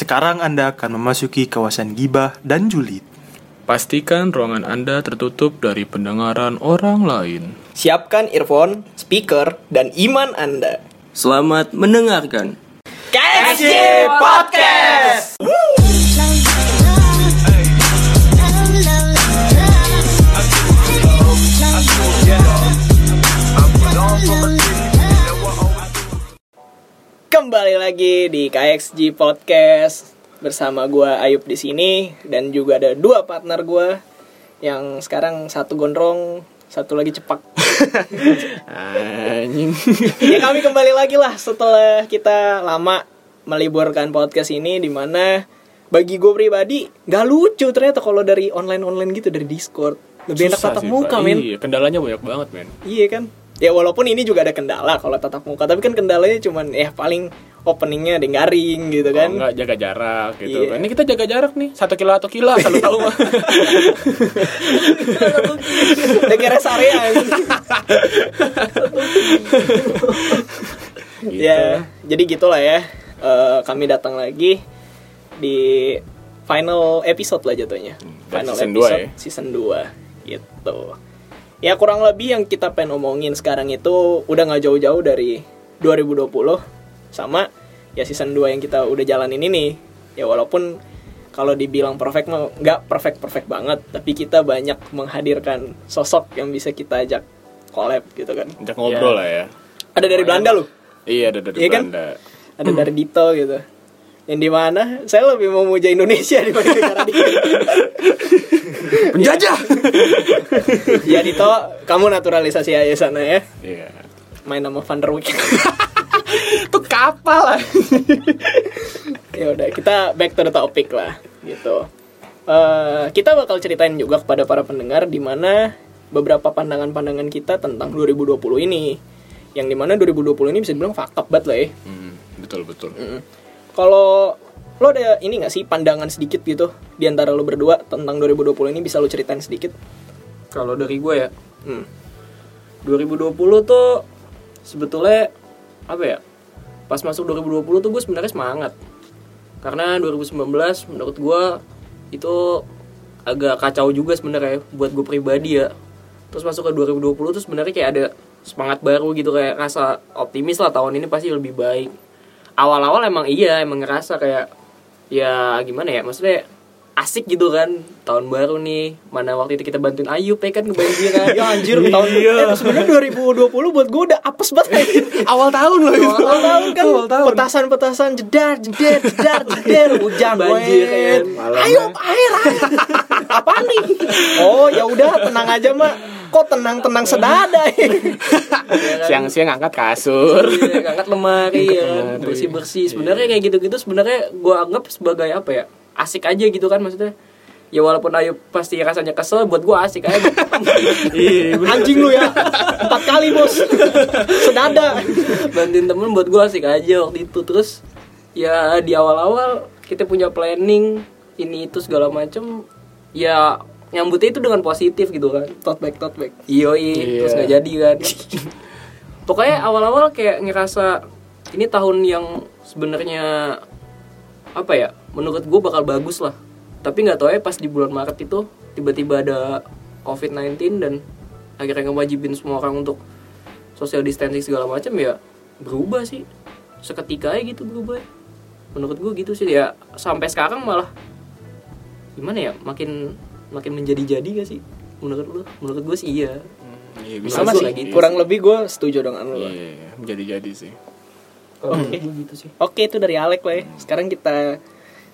Sekarang Anda akan memasuki kawasan gibah dan julid. Pastikan ruangan Anda tertutup dari pendengaran orang lain. Siapkan earphone, speaker, dan iman Anda. Selamat mendengarkan. KSJ Podcast! Kembali lagi di KXG Podcast bersama gua Ayub di sini dan juga ada dua partner gua yang sekarang satu gondrong, satu lagi cepak. Anjing. ya kami kembali lagi lah setelah kita lama meliburkan podcast ini di mana bagi gue pribadi nggak lucu ternyata kalau dari online online gitu dari Discord lebih enak Susah tatap sih, muka men Iya, kendalanya banyak banget, men. iya kan ya walaupun ini juga ada kendala kalau tatap muka tapi kan kendalanya cuman ya paling openingnya ada yang garing gitu kan Oh, enggak jaga jarak gitu. Iya. Ini kita jaga jarak nih, satu kilo atau kilo, selalu tahu mah. kira area Gitu. ya jadi gitulah ya Eh, kami datang lagi di final episode lah jatuhnya dan final season episode dua ya. season 2 gitu ya kurang lebih yang kita pengen omongin sekarang itu udah nggak jauh-jauh dari 2020 sama ya season 2 yang kita udah jalanin ini ya walaupun kalau dibilang perfect mah nggak perfect perfect banget tapi kita banyak menghadirkan sosok yang bisa kita ajak collab gitu kan Ajak ngobrol lah ya. ada dari Belanda loh Iya, ada dari Iya kan? Belanda. ada dari Dito gitu yang di mana saya lebih memuja Indonesia dibanding negara dia Penjajah. ya Dito kamu naturalisasi aja sana ya Iya. main nama Van der Wijk Itu kapal lah. ya udah kita back to the topic lah gitu Eh, kita bakal ceritain juga kepada para pendengar di mana beberapa pandangan-pandangan kita tentang 2020 ini yang di mana 2020 ini bisa dibilang up banget lah ya Hmm, betul betul. Mm. Kalau lo ada ini gak sih pandangan sedikit gitu di antara lo berdua tentang 2020 ini bisa lo ceritain sedikit? Kalau dari gue ya, Hmm. 2020 tuh sebetulnya apa ya? Pas masuk 2020 tuh gue sebenarnya semangat. Karena 2019 menurut gue itu agak kacau juga sebenarnya buat gue pribadi ya. Terus masuk ke 2020 tuh sebenarnya kayak ada semangat baru gitu kayak rasa optimis lah tahun ini pasti lebih baik. Awal-awal emang iya emang ngerasa kayak ya gimana ya maksudnya asik gitu kan tahun baru nih mana waktu itu kita bantuin Ayub ya kan kebanjiran Ya anjir tahun eh, sebenarnya 2020 buat gue udah apes banget. Awal tahun loh itu. Awal tahun kan Awal tahun. petasan-petasan jedar jedar jedar jedar hujan Banjir, banjir. kan. Ayo air air. Apa nih? Oh ya udah tenang aja mak. Kok tenang-tenang sedada? Siang-siang angkat kasur. Iya, ngangkat lemari ya lemari. bersih bersih sebenarnya kayak gitu gitu sebenarnya gue anggap sebagai apa ya asik aja gitu kan maksudnya ya walaupun Ayub pasti rasanya kesel buat gue asik aja Iya, Anjing lu ya. Empat kali bos. Sedada. bantuin temen buat gue asik aja waktu itu terus ya di awal-awal kita punya planning ini itu segala macem ya nyambutnya itu dengan positif gitu kan Tote back, tote back. Yoi, Iya. terus nggak jadi kan. Pokoknya awal-awal kayak ngerasa ini tahun yang sebenarnya apa ya? Menurut gue bakal bagus lah. Tapi nggak tahu ya pas di bulan Maret itu tiba-tiba ada COVID-19 dan akhirnya ngewajibin semua orang untuk social distancing segala macam ya berubah sih. Seketika aja gitu berubah. Menurut gue gitu sih ya sampai sekarang malah gimana ya makin makin menjadi-jadi gak sih menurut lu menurut gue sih iya Iya, Sama Bisa sih. gitu. Kurang lebih gue setuju dengan lu. lah. Iya, jadi-jadi sih. Kalau Oke. gue gitu sih Oke itu dari Alek lah ya. Sekarang kita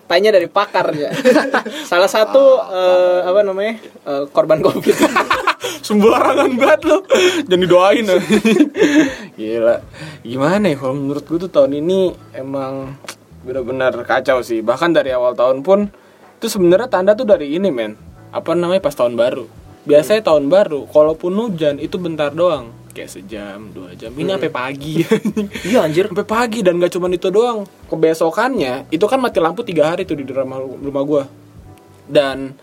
tanya dari pakar ya. Salah satu eh, apa namanya eh, korban covid. Sembarangan banget lo. Jangan didoain. Gila. Gimana ya kalau menurut gue tuh tahun ini emang benar-benar kacau sih. Bahkan dari awal tahun pun itu sebenarnya tanda tuh dari ini men. Apa namanya pas tahun baru. Biasanya tahun baru, kalaupun hujan itu bentar doang. Kayak sejam, dua jam. Ini sampai pagi. Iya anjir. sampai pagi dan gak cuman itu doang kebesokannya itu kan mati lampu tiga hari tuh di rumah rumah gue dan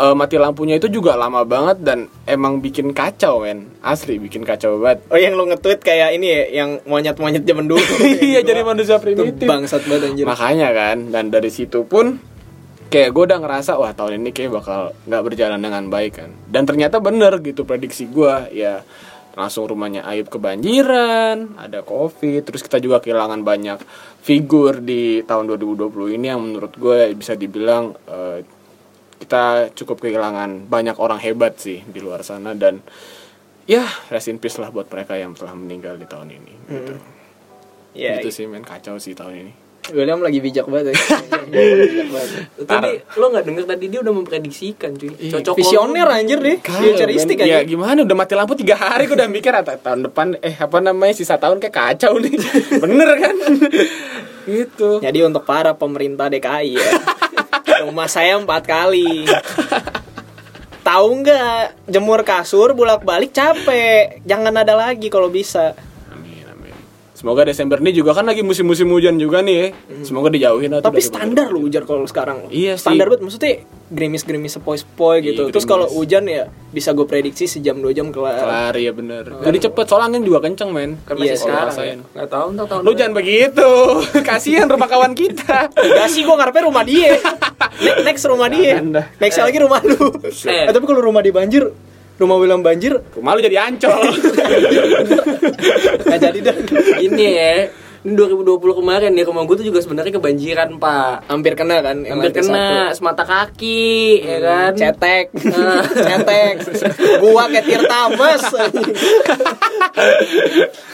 eh, mati lampunya itu juga lama banget dan emang bikin kacau men asli bikin kacau banget Oh yang lo nge-tweet kayak ini ya Yang monyet-monyet zaman dulu iya jadi manusia primitif bangsat banget anjir makanya kan dan dari situ pun kayak gue udah ngerasa wah tahun ini kayak bakal nggak berjalan dengan baik kan. Dan ternyata bener gitu prediksi gue ya langsung rumahnya Ayub kebanjiran ada covid terus kita juga kehilangan banyak figur di tahun 2020 ini yang menurut gue bisa dibilang eh, kita cukup kehilangan banyak orang hebat sih di luar sana dan ya rest in peace lah buat mereka yang telah meninggal di tahun ini gitu. Ya gitu sih men. Kacau sih tahun ini William lagi bijak banget ya. Tadi lo nggak denger tadi dia udah memprediksikan cuy. Cocok Visioner anjir deh Futuristik ya aja gimana udah mati lampu tiga hari gue udah mikir "Ah, tahun depan eh apa namanya sisa tahun kayak kacau nih. Bener kan? Gitu. Jadi untuk para pemerintah DKI ya. Rumah saya empat kali. Tahu nggak jemur kasur bolak-balik capek. Jangan ada lagi kalau bisa. Semoga Desember ini juga kan lagi musim-musim hujan juga nih ya. semoga dijauhin atau Tapi standar loh hujan kalau sekarang. Iya sih. Standar banget maksudnya gerimis-gerimis sepoi-sepoi gitu. Iya, Terus gerimis. kalau hujan ya bisa gue prediksi sejam dua jam kelar. kelar ya bener jadi cepet soalnya angin juga kenceng men Kan Iya, masih sekarang sekarang ya. Nggak tahu ntar tahun lu jangan begitu kasihan rumah kawan kita Gak sih gue ngarepnya rumah dia Ne- Next rumah dia. Next lagi rumah lu Eh. Eh, Tapi kalau rumah dia banjir Rumah William banjir rumah lu jadi ancol Gak jadi dah ini ya. Ini 2020 kemarin ya rumah gue tuh juga sebenarnya kebanjiran pak. Hampir kena kan Hampir kena satu. semata kaki ya kan. Cetek Cetek Gua ke Tirtamas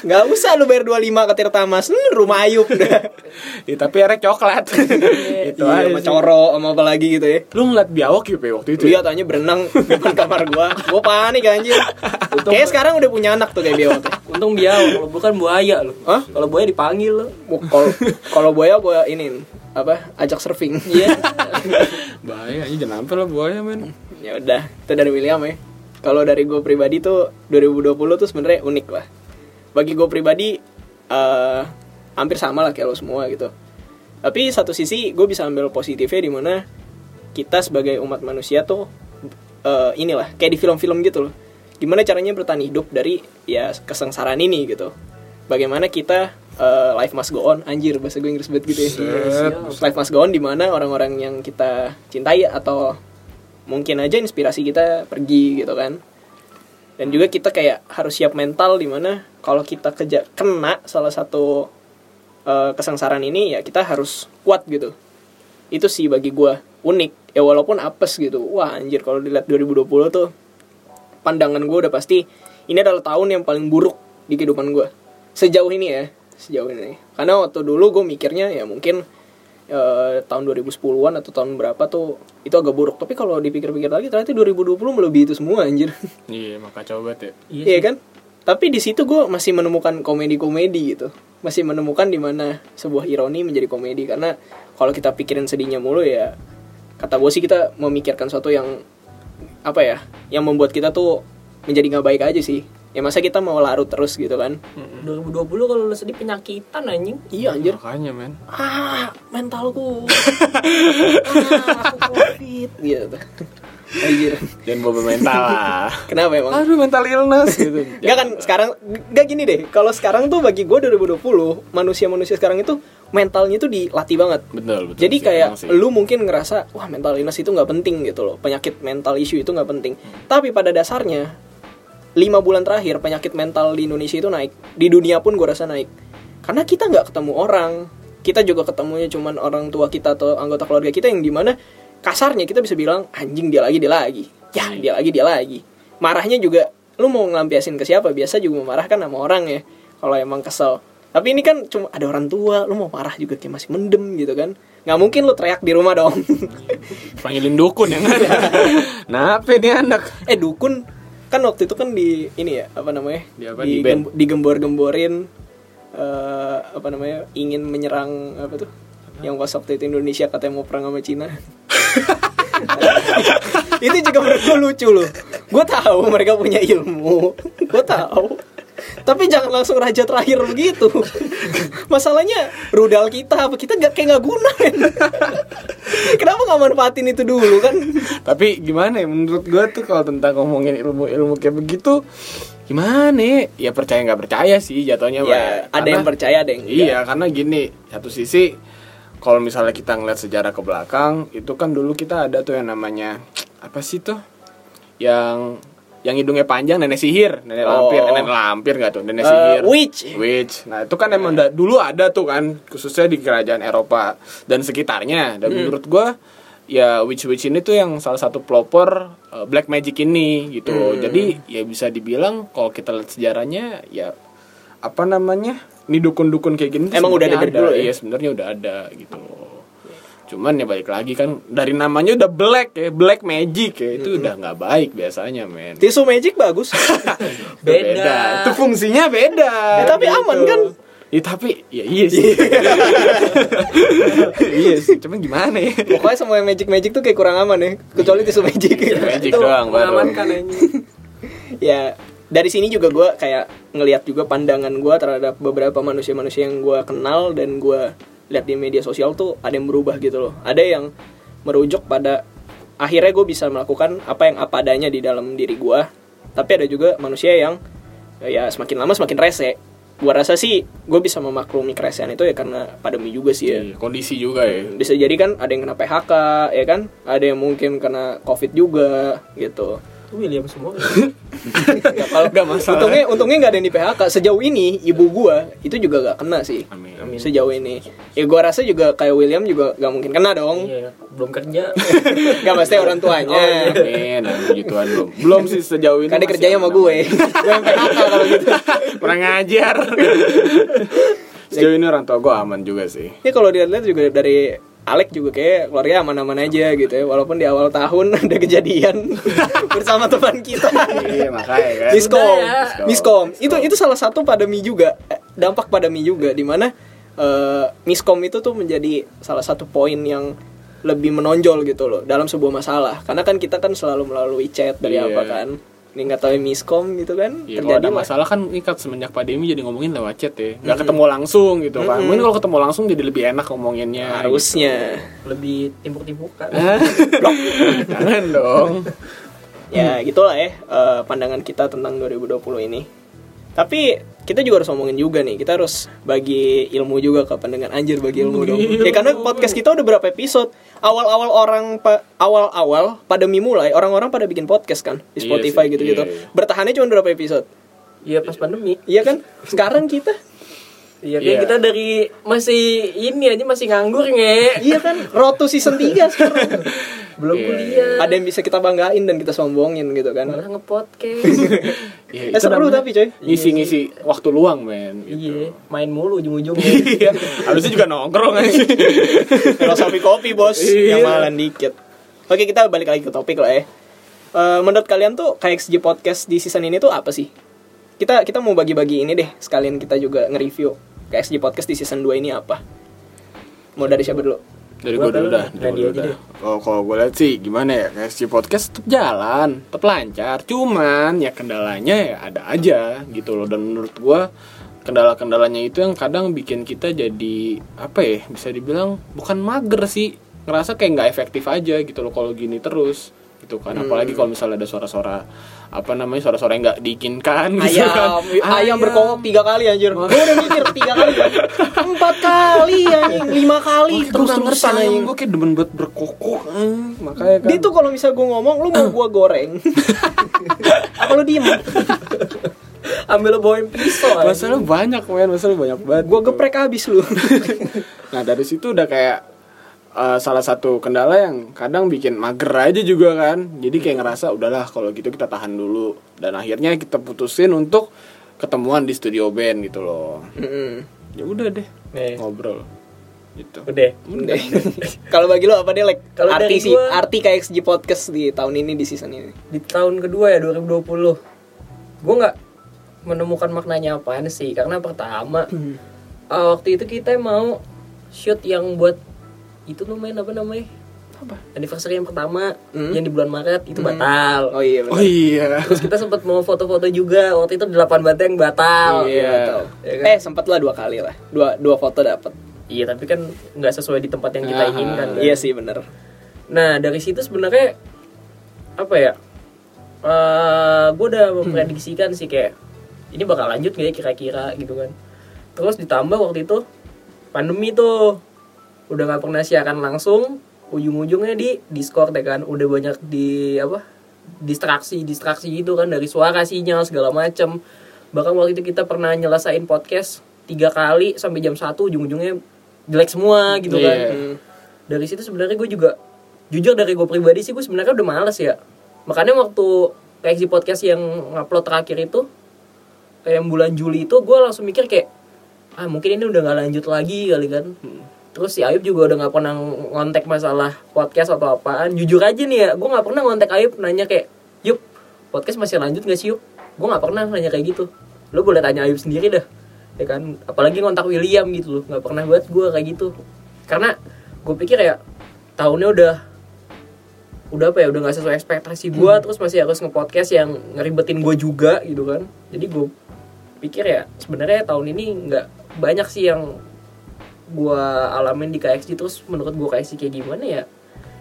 Gak usah lu bayar 25 ke Tirtamas hmm, Rumah Ayub dah ya, tapi erek coklat itu Iya, aja sama sih. coro sama apa lagi gitu ya lu ngeliat biawak ya waktu itu ya? Lihat aja berenang depan kamar gua Gua panik anjir Kayaknya sekarang udah punya anak tuh kayak biawak tuh. Untung biawak kalau bukan buaya loh. Hah? Kalau buaya dipanggil. Wah, Kalau kalau buaya gua ini apa ajak surfing Iya. bahaya aja jangan sampai lah buaya men ya udah itu dari William ya kalau dari gue pribadi tuh 2020 tuh sebenarnya unik lah bagi gue pribadi eh hampir sama lah kayak lo semua gitu tapi satu sisi gue bisa ambil positifnya di mana kita sebagai umat manusia tuh eh, inilah kayak di film-film gitu loh gimana caranya bertahan hidup dari ya kesengsaraan ini gitu. Bagaimana kita eh, life must go on. Anjir bahasa gue Inggris banget gitu ya. Life must go on di mana orang-orang yang kita cintai atau mungkin aja inspirasi kita pergi gitu kan. Dan juga kita kayak harus siap mental di mana kalau kita keja kena salah satu eh, kesengsaraan ini ya kita harus kuat gitu. Itu sih bagi gua unik. Ya walaupun apes gitu. Wah anjir kalau dilihat 2020 tuh pandangan gue udah pasti ini adalah tahun yang paling buruk di kehidupan gue sejauh ini ya sejauh ini. Karena waktu dulu gue mikirnya ya mungkin eh, tahun 2010-an atau tahun berapa tuh itu agak buruk. Tapi kalau dipikir-pikir lagi ternyata 2020 melebihi itu semua anjir. Iya maka coba ya. Iya kan? Tapi di situ gue masih menemukan komedi-komedi gitu. Masih menemukan di mana sebuah ironi menjadi komedi. Karena kalau kita pikirin sedihnya mulu ya kata gue sih kita memikirkan sesuatu yang apa ya yang membuat kita tuh menjadi nggak baik aja sih. Ya masa kita mau larut terus gitu kan? 2020 kalau lu sedih penyakitan anjing. iya anjir. Makanya men. Ah mentalku. Ah aku covid. Gitu anjir jangan bawa mental lah kenapa emang aduh mental illness gitu Gak kan sekarang gak gini deh. Kalau sekarang tuh bagi gue 2020 manusia-manusia sekarang itu mentalnya tuh dilatih banget. betul betul Jadi sih, kayak sih. lu mungkin ngerasa wah mental illness itu nggak penting gitu loh. Penyakit mental issue itu nggak penting. Tapi pada dasarnya lima bulan terakhir penyakit mental di Indonesia itu naik. Di dunia pun gue rasa naik. Karena kita nggak ketemu orang. Kita juga ketemunya cuman orang tua kita atau anggota keluarga kita yang di mana kasarnya kita bisa bilang anjing dia lagi dia lagi. Ya dia lagi dia lagi. Marahnya juga lu mau ngelampiasin ke siapa? Biasa juga memarahkan sama orang ya kalau emang kesel. Tapi ini kan cuma ada orang tua lu mau marah juga kayak masih mendem gitu kan. Nggak mungkin lu teriak di rumah dong. Panggilin dukun yang ada Kenapa nih anak? Eh dukun kan waktu itu kan di ini ya apa namanya? Di apa, di band? digembor-gemborin eh, apa namanya? Ingin menyerang apa tuh yang pas waktu itu Indonesia katanya mau perang sama Cina itu juga menurut gue lucu loh gue tahu mereka punya ilmu gue tahu tapi jangan langsung raja terakhir begitu masalahnya rudal kita apa kita gak kayak nggak guna Kenapa nggak manfaatin itu dulu kan? Tapi gimana ya menurut gue tuh kalau tentang ngomongin ilmu-ilmu kayak begitu gimana ya? ya percaya nggak percaya sih jatuhnya Ya, Mbak. ada Karena- yang percaya, ada yang enggak. Iya, karena gini, satu sisi kalau misalnya kita ngeliat sejarah ke belakang, itu kan dulu kita ada tuh yang namanya apa sih tuh? Yang yang hidungnya panjang nenek sihir, nenek Oh. lampir, nenek lampir nggak tuh, nenek Eh, sihir. witch. Witch. Nah, itu kan emang da- dulu ada tuh kan, khususnya di kerajaan Eropa dan sekitarnya. Dan Hmm. menurut gua ya witch-witch ini tuh yang salah satu pelopor uh, black magic ini gitu. Hmm. Jadi ya bisa dibilang kalau kita lihat sejarahnya ya apa namanya? Ini dukun-dukun kayak gini Emang udah ada dari dulu ya? Iya, sebenarnya udah ada gitu loh. Cuman ya balik lagi kan dari namanya udah black ya, black magic ya. Itu udah nggak baik biasanya, men. Tisu magic bagus. Beda. Itu fungsinya beda. Ya, tapi aman kan? Ya tapi ya iya sih. iya sih, cuman gimana ya? Pokoknya semua yang magic magic tuh kayak kurang aman ya. Kecuali tisu magic. Magic Itu doang baru. mengamankan aja. ya dari sini juga gue kayak ngelihat juga pandangan gue terhadap beberapa manusia-manusia yang gue kenal dan gue lihat di media sosial tuh ada yang berubah gitu loh. Ada yang merujuk pada akhirnya gue bisa melakukan apa yang apa adanya di dalam diri gue tapi ada juga manusia yang ya semakin lama semakin rese. Gue rasa sih gue bisa memaklumi keresehan itu ya karena pandemi juga sih ya. Iya, Kondisi juga ya. bisa jadi kan ada yang kena PHK ya kan? Ada yang mungkin kena covid juga gitu. Itu William semua. Ya, kalau Nggak masalah. Untungnya untungnya nggak ada yang di PHK. Sejauh ini ibu gua itu juga nggak kena sih. Amin. Sejauh ini. Ya gua rasa juga kayak William juga nggak mungkin kena dong. Iya, belum kerja. Gak pasti orang tuanya. Oh, iya. Amin, amin, Tuhan belum. Belum sih sejauh ini. Kan kerjanya sama gue. gue yang PHK kalau gitu. Kurang ngajar. sejauh ini orang tua gue aman juga sih. Ini kalau dilihat juga dari Alek juga kayak keluarga aman-aman aja gitu ya Walaupun di awal tahun ada kejadian bersama teman kita Iya, makanya kan. Miskom, ya. Miskom. Itu itu salah satu pandemi juga, eh, dampak pandemi juga di mana eh, Miskom itu tuh menjadi salah satu poin yang lebih menonjol gitu loh dalam sebuah masalah. Karena kan kita kan selalu melalui chat dari Iya. apa kan. Ini nggak tahu Miskom gitu kan Iya, kalau terjadi ada lah. masalah kan ikat semenjak pandemi jadi ngomongin lewat chat ya. Nggak ketemu langsung gitu kan. Mungkin kalau ketemu langsung jadi lebih enak ngomonginnya. Harusnya. Lebih timpuk-timpukan. Jangan dong. Ya gitulah ya eh, pandangan kita tentang 2020 ini. Tapi kita juga harus ngomongin juga nih, kita harus bagi ilmu juga ke pendengar anjir bagi ilmu dong. Ya karena podcast kita udah berapa episode. Awal-awal orang pa- awal-awal pandemi mulai, orang-orang pada bikin podcast kan di Iya Spotify gitu-gitu. iya, iya. Bertahannya cuma berapa episode? Iya pas pandemi. Iya kan? Sekarang kita Iya, kayak Iya. kita dari masih ini aja masih nganggur nge. iya kan road to season 3 sekarang. Belum Iya. kuliah. Ada yang bisa kita banggain dan kita sombongin gitu kan. Malah ngepodcast. Ya, Eh seru tapi coy. ngisi-ngisi waktu luang men gitu. iya, main mulu ujung-ujungnya. Iya. Harusnya juga nongkrong aja. Filosofi kopi bos Iya. Yang malan dikit Oke kita balik lagi ke topik lah ya Eh, Menurut kalian tuh KXG Podcast di season ini tuh apa sih? Kita kita mau bagi-bagi ini deh Sekalian kita juga nge-review KXG Podcast di season 2 ini apa Mau dari siapa dulu? Dari Gua gue dulu dulu dah. Dari gua aja dah. Oh, kalau gue lihat sih gimana ya, KSC Podcast tetap jalan, tetap lancar. Cuman ya kendalanya ya ada aja gitu loh. Dan menurut gue kendala-kendalanya itu yang kadang bikin kita jadi apa ya, bisa dibilang bukan mager sih, ngerasa kayak nggak efektif aja gitu loh kalau gini terus gitu kan. Apalagi kalau misalnya ada suara-suara apa namanya suara-suara yang nggak diinginkan gitu kan. Ayam, ayam berkokok tiga kali anjir. Gue udah mikir tiga kali. Empat kali anjing. Lima kali Terus-terusan anjing. gue kayak demen buat berkokok eh, makanya kan. Dia tuh kalau misal gue ngomong Lu mau gue goreng. Apa lu diem? Ambil lo bawain pisau masalah banyak men. Masalah banyak banget Gue gitu. geprek habis lu. Nah dari situ udah kayak eh, salah satu kendala yang kadang bikin mager aja juga kan jadi kayak ngerasa udahlah kalau gitu kita tahan dulu dan akhirnya kita putusin untuk ketemuan di studio band gitu loh ya udah deh Nih, ngobrol gitu udah. Udah. Kalau bagi lo apa deh, like? Kalau arti dari sih, gua- arti KXG podcast di tahun ini di season ini. Di tahun kedua ya 2020. Gue nggak menemukan maknanya apaan sih karena pertama eh, waktu itu kita mau shoot yang buat itu namanya apa namanya? Apa? Anniversary yang pertama Hmm. yang di bulan Maret itu batal. Oh iya oh iya Terus kita sempat mau foto-foto juga waktu itu delapan bata yang batal. Iya, tahu. Ya kan? Eh sempat lah dua kali lah, dua dua foto dapat. iya tapi kan nggak sesuai di tempat yang kita Ah, inginkan kan. Iya sih bener. Nah dari situ sebenarnya apa ya? Eh gue udah memprediksikan sih kayak ini bakal lanjut nggak ya kira-kira gitu kan. Terus ditambah waktu itu pandemi tuh udah nggak pernah siaran langsung, ujung-ujungnya di Discord ya kan, udah banyak di apa distraksi distraksi gitu kan dari suara sinyal segala macam. Bahkan waktu itu kita pernah nyelesain podcast tiga kali sampai jam satu ujung-ujungnya jelek semua gitu kan Iya. Hmm. dari situ sebenarnya gue juga jujur dari gue pribadi sih gue sebenarnya udah males ya makanya waktu kayak si podcast yang ngupload terakhir itu kayak bulan Juli itu gue langsung mikir kayak ah mungkin ini udah nggak lanjut lagi kali kan terus si Ayub juga udah nggak pernah ngontek masalah podcast atau apaan. Jujur aja nih ya gue nggak pernah ngontek Ayub nanya kayak Yup podcast masih lanjut gak sih Yup? Gue nggak pernah nanya kayak gitu. Lo boleh tanya Ayub sendiri dah ya kan? Apalagi ngontak William gitu loh nggak pernah buat gue kayak gitu. Karena gue pikir ya tahunnya udah udah apa ya udah nggak sesuai ekspektasi gue terus masih harus nge-podcast yang ngeribetin gue juga gitu kan. Jadi gue pikir ya sebenarnya tahun ini nggak banyak sih yang gue alamin di KXG terus menurut gue KXG kayak gimana ya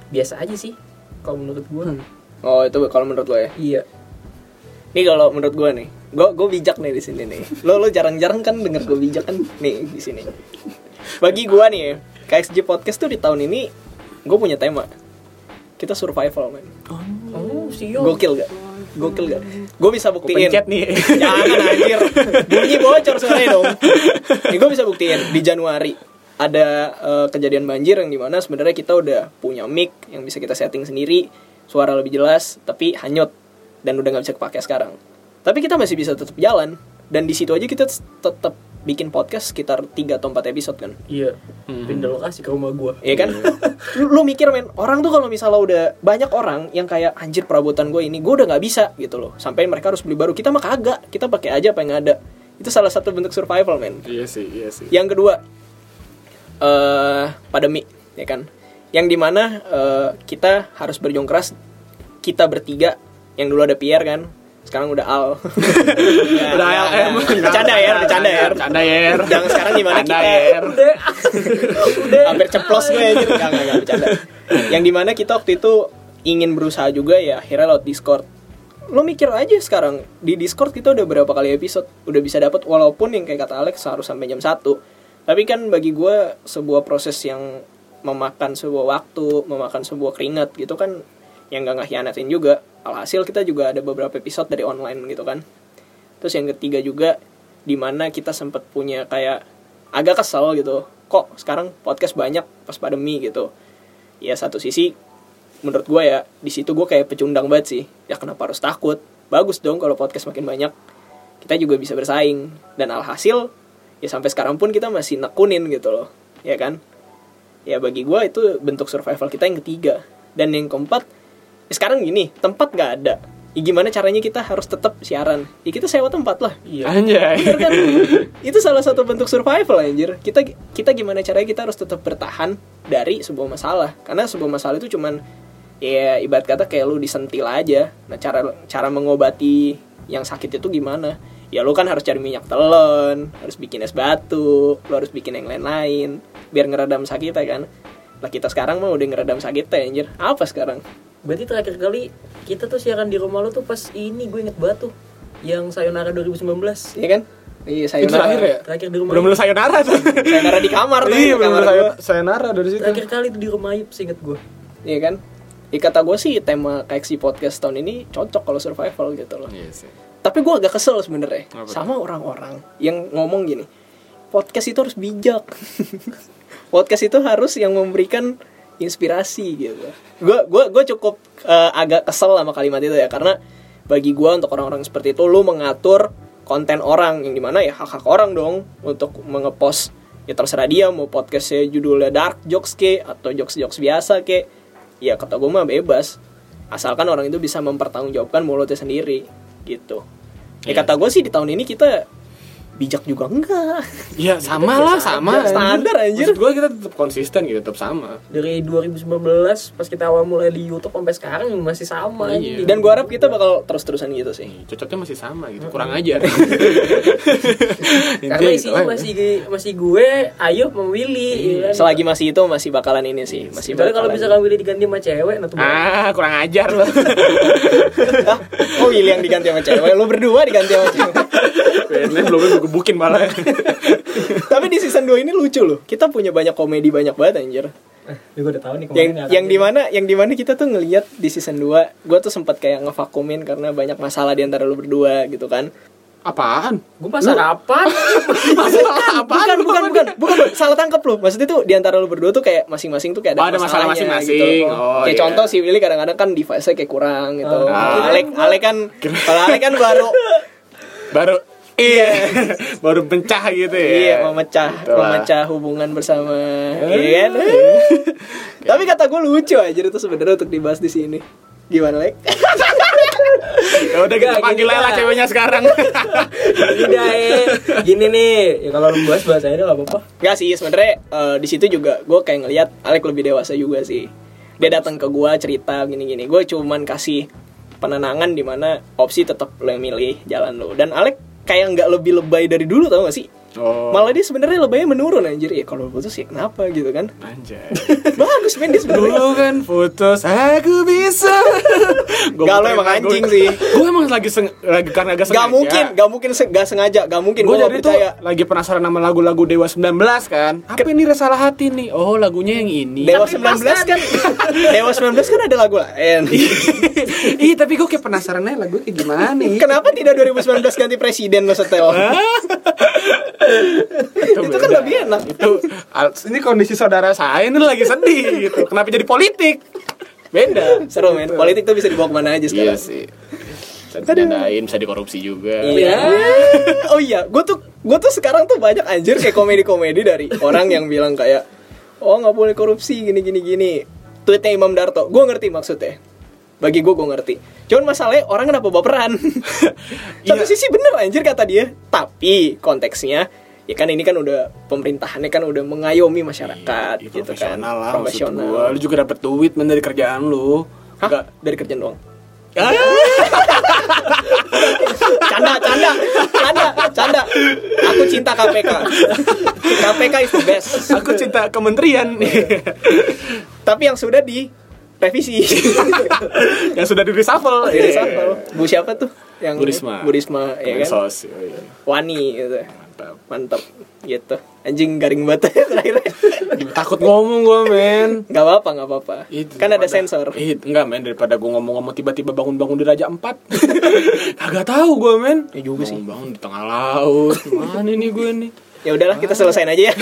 biasa aja sih kalau menurut gue Oh itu kalau menurut lo ya. iya Nih kalau menurut gue nih, gue gue bijak nih di sini nih. Lo lo jarang-jarang kan denger gue bijak kan nih di sini. Bagi gue nih, KXG podcast tuh di tahun ini gue punya tema. Kita survival man. oh siyo Gokil gak? Gokil gak? Gue bisa buktiin. Pencet nih. Jangan anjir. Bunyi bocor suaranya dong. Nih gue bisa buktiin di Januari ada eh, kejadian banjir yang di mana sebenarnya kita udah punya mic yang bisa kita setting sendiri, suara lebih jelas, tapi hanyut dan udah nggak bisa kepake sekarang. Tapi kita masih bisa tetap jalan dan di situ aja kita tetap bikin podcast sekitar 3 atau 4 episode kan. iya pindah lokasi ke rumah gue Iya kan? lu, lu mikir men, orang tuh kalau misalnya udah banyak orang yang kayak anjir perabotan gue ini, gue udah nggak bisa gitu loh. Sampai mereka harus beli baru. Kita mah kagak, kita pakai aja apa yang ada. Itu salah satu bentuk survival men. Iya sih, iya sih. Yang kedua, eh pandemi, ya kan? Yang di mana eh, kita harus berjuang keras. Kita bertiga, yang dulu ada Pierre kan, sekarang udah Al. Udah ALM. Bercanda ya, bercanda ya. Bercanda ya. Jangan sekarang gimana kita ya. udah udah hampir ceplos gue aja Enggak, enggak, enggak, bercanda Yang di mana kita waktu itu ingin berusaha juga ya Akhirnya lewat Discord Lo mikir aja sekarang Di Discord kita udah berapa kali episode Udah bisa dapat Walaupun yang kayak kata Alex harus sampai jam 1 Tapi kan bagi gue Sebuah proses yang Memakan sebuah waktu Memakan sebuah keringat gitu kan Yang gak ngehianatin juga. Alhasil kita juga ada beberapa episode dari online gitu kan. Terus yang ketiga juga di mana kita sempat punya kayak agak kesel gitu. Kok sekarang podcast banyak pas pandemi gitu? Ya satu sisi menurut gue ya di situ gue kayak pecundang banget sih. Ya kenapa harus takut? Bagus dong kalau podcast makin banyak. Kita juga bisa bersaing. Dan alhasil ya sampai sekarang pun kita masih nekunin gitu loh ya kan? Ya bagi gue itu bentuk survival kita yang ketiga. Dan yang keempat ya sekarang gini tempat nggak ada. Ya gimana caranya kita harus tetap siaran? Ya kita sewa tempat lah. Iya. Anjay. Bener kan? itu salah satu bentuk survival anjir. Kita kita gimana caranya kita harus tetap bertahan dari sebuah masalah? Karena sebuah masalah itu cuman ya ibarat kata kayak lu disentil aja. Nah cara cara mengobati yang sakit itu gimana ya lu kan harus cari minyak telon harus bikin es batu lu harus bikin yang lain-lain biar ngeredam sakitnya kan lah kita sekarang mah udah ngeredam sakitnya anjir apa sekarang berarti terakhir kali kita tuh siaran di rumah lu tuh pas ini gue inget batu yang Sayonara 2019 iya kan iya saya Itu terakhir ya? terakhir di rumah Belum belum sayonara tuh. sayonara di kamar tuh Iya, di belum kamar sayonara dari situ. terakhir kali tuh di rumah Ayub seinget gue Iya kan? Ya kata gue sih tema KXC podcast tahun ini cocok kalau survival gitu loh. Iya sih. Tapi gue agak kesel sebenarnya sama orang-orang yang ngomong gini. Podcast itu harus bijak. podcast itu harus yang memberikan inspirasi gitu. Gue gua gua cukup eh, agak kesel sama kalimat itu ya karena bagi gue untuk orang-orang seperti itu lu mengatur konten orang yang di mana ya hak hak orang dong untuk mengepost ya terserah dia mau podcastnya judulnya dark jokes ke atau jokes jokes biasa ke ya kata gue mah bebas asalkan orang itu bisa mempertanggungjawabkan mulutnya sendiri gitu ya Iya. kata gue sih di tahun ini kita bijak juga enggak Ya sama lah, sama. Standar, anjir. Maksud gue kita tetap konsisten gitu, tetap sama. dari 2019 pas kita awal mulai di YouTube sampai sekarang masih sama Iya. anjing. dan gua harap kita bakal terus-terusan gitu sih Cocoknya masih sama gitu, kurang ajar. karena Intinya isinya gitu. masih masih gue Ayo sama Willy ya kan? selagi masih itu masih bakalan ini sih masih Kecuali kalau bakalan- misalkan Willy diganti sama cewek nah tuh Ah, kurang ajar loh. Oh Willy yang diganti sama cewek lu berdua diganti sama cewek Belum gue gebukin malah. tapi di season 2 ini lucu loh kita punya banyak komedi banyak banget anjir Ya, gue udah tahu nih yang yang di mana yang di mana kita tuh ngelihat di season 2 gue tuh sempat kayak ngevakumin karena banyak masalah di antara lu berdua gitu kan Apaan? Gue pasar apa? Masalah apaan? bukan bukan bukan bukan bukan. salah tangkap lu maksudnya tuh di antara lu berdua tuh kayak masing-masing tuh kayak Oh, ada, ada masalah masing-masing. gitu. Oh, kayak iya. contoh si Willy kadang-kadang kan device-nya kayak kurang gitu Oh. Alek Alek kan kalau Alek kan baru Baru Iya, baru pencah gitu ya. Iya, memecah, Itulah. memecah hubungan bersama, iya kan? Tapi kata gue lucu aja itu sebenarnya untuk dibahas di sini. Gimana, Lek? Ya udah kita Gak, panggil gini, lah ceweknya sekarang. Tidak ya. Gini nih, ya kalau lu bahas bahasa ini gak apa-apa. Gak sih, sebenarnya eh, di situ juga gue kayak ngelihat Alek lebih dewasa juga sih. Dia datang ke gue cerita gini-gini. Gue cuman kasih penenangan di mana opsi tetap lo yang milih jalan lo. Dan Alek kayak nggak lebih lebay dari dulu tau gak sih? Oh. Malah dia sebenarnya lebaynya menurun anjir ya kalau putus ya kenapa gitu kan? Anjay. Bagus men dia sebenarnya. Dulu kan putus aku bisa. Gak lo emang anjing sih. Gue emang lagi seng, lagi karena agak sengaja. Gak mungkin, gak mungkin, se- gak sengaja, gak mungkin Gue jadi tuh percaya. lagi penasaran sama lagu-lagu Dewa 19 kan. Apa ini salah hati nih? Oh lagunya yang ini. Dewa 19 kan, Dewa 19 kan ada lagu lain. Ih tapi gue kayak penasaran aja lagu kayak gimana nih. Kenapa tidak 2019 ganti presiden lo setel? Itu, Itu kan lebih enak. Itu ini kondisi saudara saya ini lagi sedih gitu. Kenapa jadi politik? Beda. Seru men, politik tuh bisa dibawa ke mana aja Iya sekarang. sih. Bisa didandain, bisa dikorupsi juga. Iya. Oh iya, gue tuh gue tuh sekarang tuh banyak anjir kayak komedi-komedi dari orang yang bilang kayak oh nggak boleh korupsi gini gini gini. Tweetnya Imam Darto, gue ngerti maksudnya. Bagi gue gue ngerti. Cuman masalahnya orang kenapa baperan? Satu Iya. sisi bener anjir kata dia, tapi konteksnya ya kan ini kan udah pemerintahannya kan udah mengayomi masyarakat Iya, gitu kan lah profesional gua. Lu juga dapet duit men dari kerjaan lu. Hah? Enggak. dari kerjaan doang Ah, canda canda canda canda aku cinta KPK KPK is the best aku cinta kementerian tapi yang sudah di revisi yang sudah di reshuffle. di reshuffle bu siapa tuh yang Bu Risma. Bu Risma ya kan Kemensos, oh iya. Wani gitu Mantap. mantap gitu anjing garing banget terakhir Takut ngomong gua men. nggak apa apa nggak apa apa Itu kan ada sensor Ih, enggak men daripada gua ngomong-ngomong tiba-tiba bangun-bangun di Raja 4. Kagak tahu gua men. Ya juga sih. Bangun di tengah laut. Mana nih gue nih? Ya udahlah kita selesain aja ya.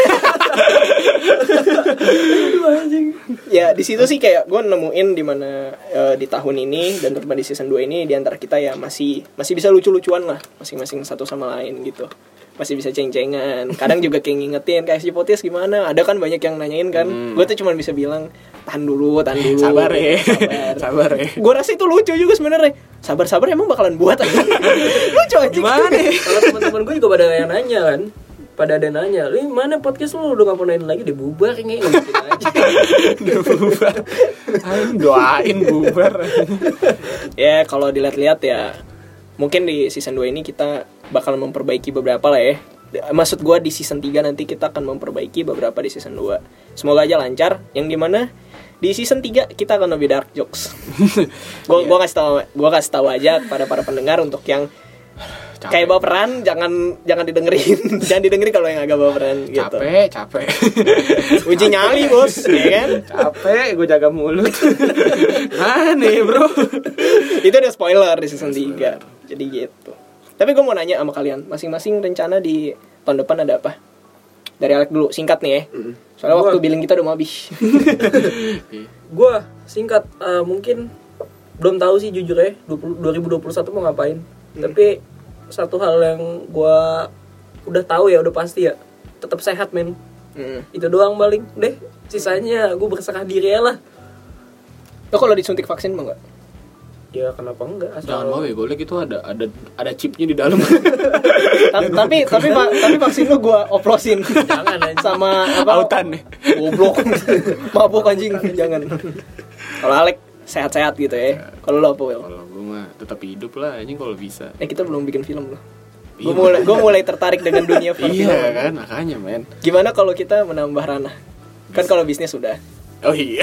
Ya di situ sih kayak gue nemuin di mana eh, di tahun ini dan terutama di season 2 ini di antara kita ya masih masih bisa lucu-lucuan lah masing-masing satu sama lain gitu. Masih bisa ceng-cengan. Kadang juga kayak ngingetin kayak si Potis gimana? Ada kan banyak yang nanyain kan? Gue tuh cuma bisa bilang tahan dulu tahan dulu. Sabar ya. sabar. Sabar ya. gue rasa itu lucu juga sebenarnya. Sabar sabar emang bakalan buat aja lucu aja Gimana? Ya? Kalau teman-teman gue juga pada yang nanya kan pada ada nanya, lu mana podcast lu? Udah gak mau nanya lagi. Deh bubar kayaknya gitu aja. Udah bubar. Ayo doain bubar. ya kalau dilihat-lihat ya mungkin di season 2 ini kita bakal memperbaiki beberapa lah ya. Maksud gua di season 3 nanti kita akan memperbaiki beberapa di season 2 semoga aja lancar. Yang di mana di season 3 kita akan lebih dark jokes. Gua gua kasih tahu gua kasih tahu aja pada para pendengar untuk yang kayak baperan jangan jangan didengerin. Jangan didengerin kalau yang agak baperan gitu. Capek, capek. uji nyali bos ya kan? Capek gue jaga mulut. Aneh, Bro. itu ada spoiler di season 3 jadi gitu. Tapi gue mau nanya sama kalian masing-masing rencana di tahun depan ada apa? Dari Alek dulu singkat nih ya. Soalnya Gua- waktu billing kita udah mau habis. Gue singkat eh, mungkin belum tahu sih jujur ya 20 2021 mau ngapain. Tapi satu hal yang gue udah tahu ya udah pasti ya tetap sehat men. Hmm. Itu doang paling deh. Sisanya gue berserah diri ya lah. lo kalau disuntik vaksin mau nggak ya kenapa enggak asal Jangan mau ya golek itu ada ada ada chipnya di dalam. Ta- tapi tapi tapi vaksin lu gua oplosin jangan sama apa Autan nih. goblok mabuk anjing jangan kalau Alek sehat-sehat gitu ya kalau lo apa Wel? Gue mah tetap hidup lah anjing kalau bisa. eh kita belum bikin film loh gue Iya. mulai gue mulai tertarik dengan dunia perfilman Iya kan makanya men. gimana kalau kita menambah ranah kan kalau bisnis sudah Oh iya.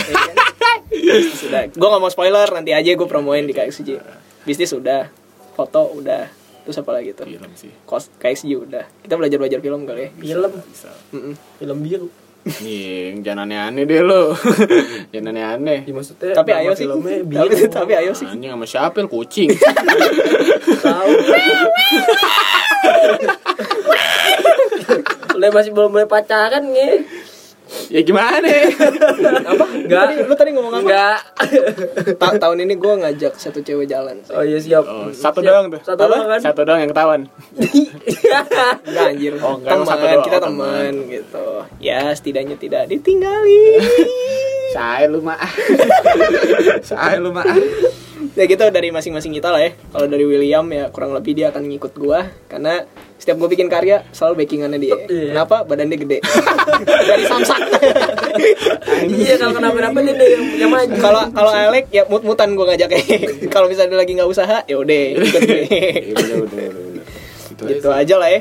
Bisnis sudah gue nggak mau spoiler nanti aja gue promoin di KXJ bisnis sudah foto udah terus apa lagi tuh Film sih. kos KXJ udah kita belajar belajar film kali ya film Bisa. Mm-mm. film biru Nih, jangan aneh-aneh deh lo. jangan aneh-aneh. ya, maksudnya tapi ayo sih tapi, tapi ayo sih Anjing sama siapa El? kucing. tahu Udah masih belum boleh pacaran nih ya gimana? apa enggak Tadi- lu tadi ngomong apa? enggak Ta- tahun ini gue ngajak satu cewek jalan sih. oh iya siap Oh, satu Siap. doang tuh. satu Apa? doang kan Satu doang yang ketahuan. Enggak anjir. Oh, enggak, teman, satu doang. kita Oh, teman gitu. Ya, setidaknya tidak ditinggali. Saya lu mah. Saya lu mah. Ya gitu dari masing-masing kita lah ya. Kalau dari William ya kurang lebih dia akan ngikut gua karena setiap gue bikin karya selalu backingannya dia. Iya. Kenapa? Badan dia gede. dari samsak. iya kalau kenapa-napa dia yang, yang maju Kalau kalau Alek ya mut-mutan gue ngajaknya. kalau misalnya dia lagi nggak usaha, ya udah ikut gue. Iya udah udah udah. udah. Itu gitu aja lah ya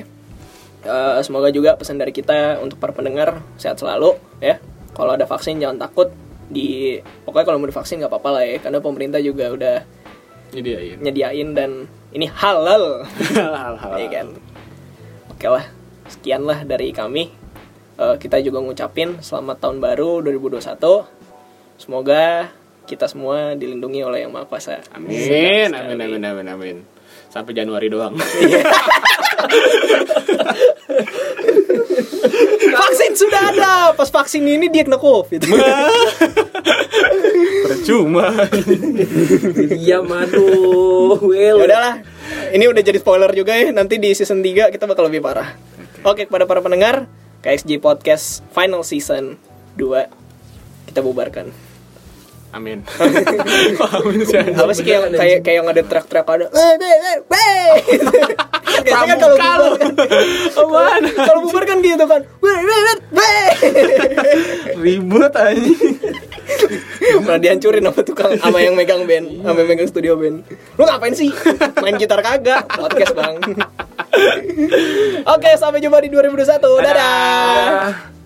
Eh, semoga juga pesan dari kita untuk para pendengar sehat selalu ya kalau ada vaksin jangan takut di pokoknya kalau mau divaksin nggak apa-apa lah ya karena pemerintah juga udah ya. nyediain dan ini halal Hal-hal. ya kan oke lah sekian lah dari kami Eh, kita juga ngucapin selamat tahun baru 2021 semoga kita semua dilindungi oleh yang maha kuasa Amin, amin, amin, amin, amin. Sampai Januari doang. vaksin sudah ada pas vaksin ini dia kena covid Percuma. iya madu Ya well udahlah. Ini udah jadi spoiler juga ya. Nanti di season 3 kita bakal lebih parah. Oke, kepada para pendengar, KXG Podcast Final Season 2 kita bubarkan. Amin. amin sih. Apa sih kayak kayak kayak yang ada track-track ada "Eh, be, be, be." Biasanya kan kalau bubar kan Apaan? kalau bubar kan gitu kan. "Be, be, be, be." Ribut aja. Malah dihancurin sama tukang sama yang megang band, sama yang megang studio band. Lu ngapain sih? Main gitar kagak? Podcast, Bang. Oke, sampai jumpa di 2021. Dadah.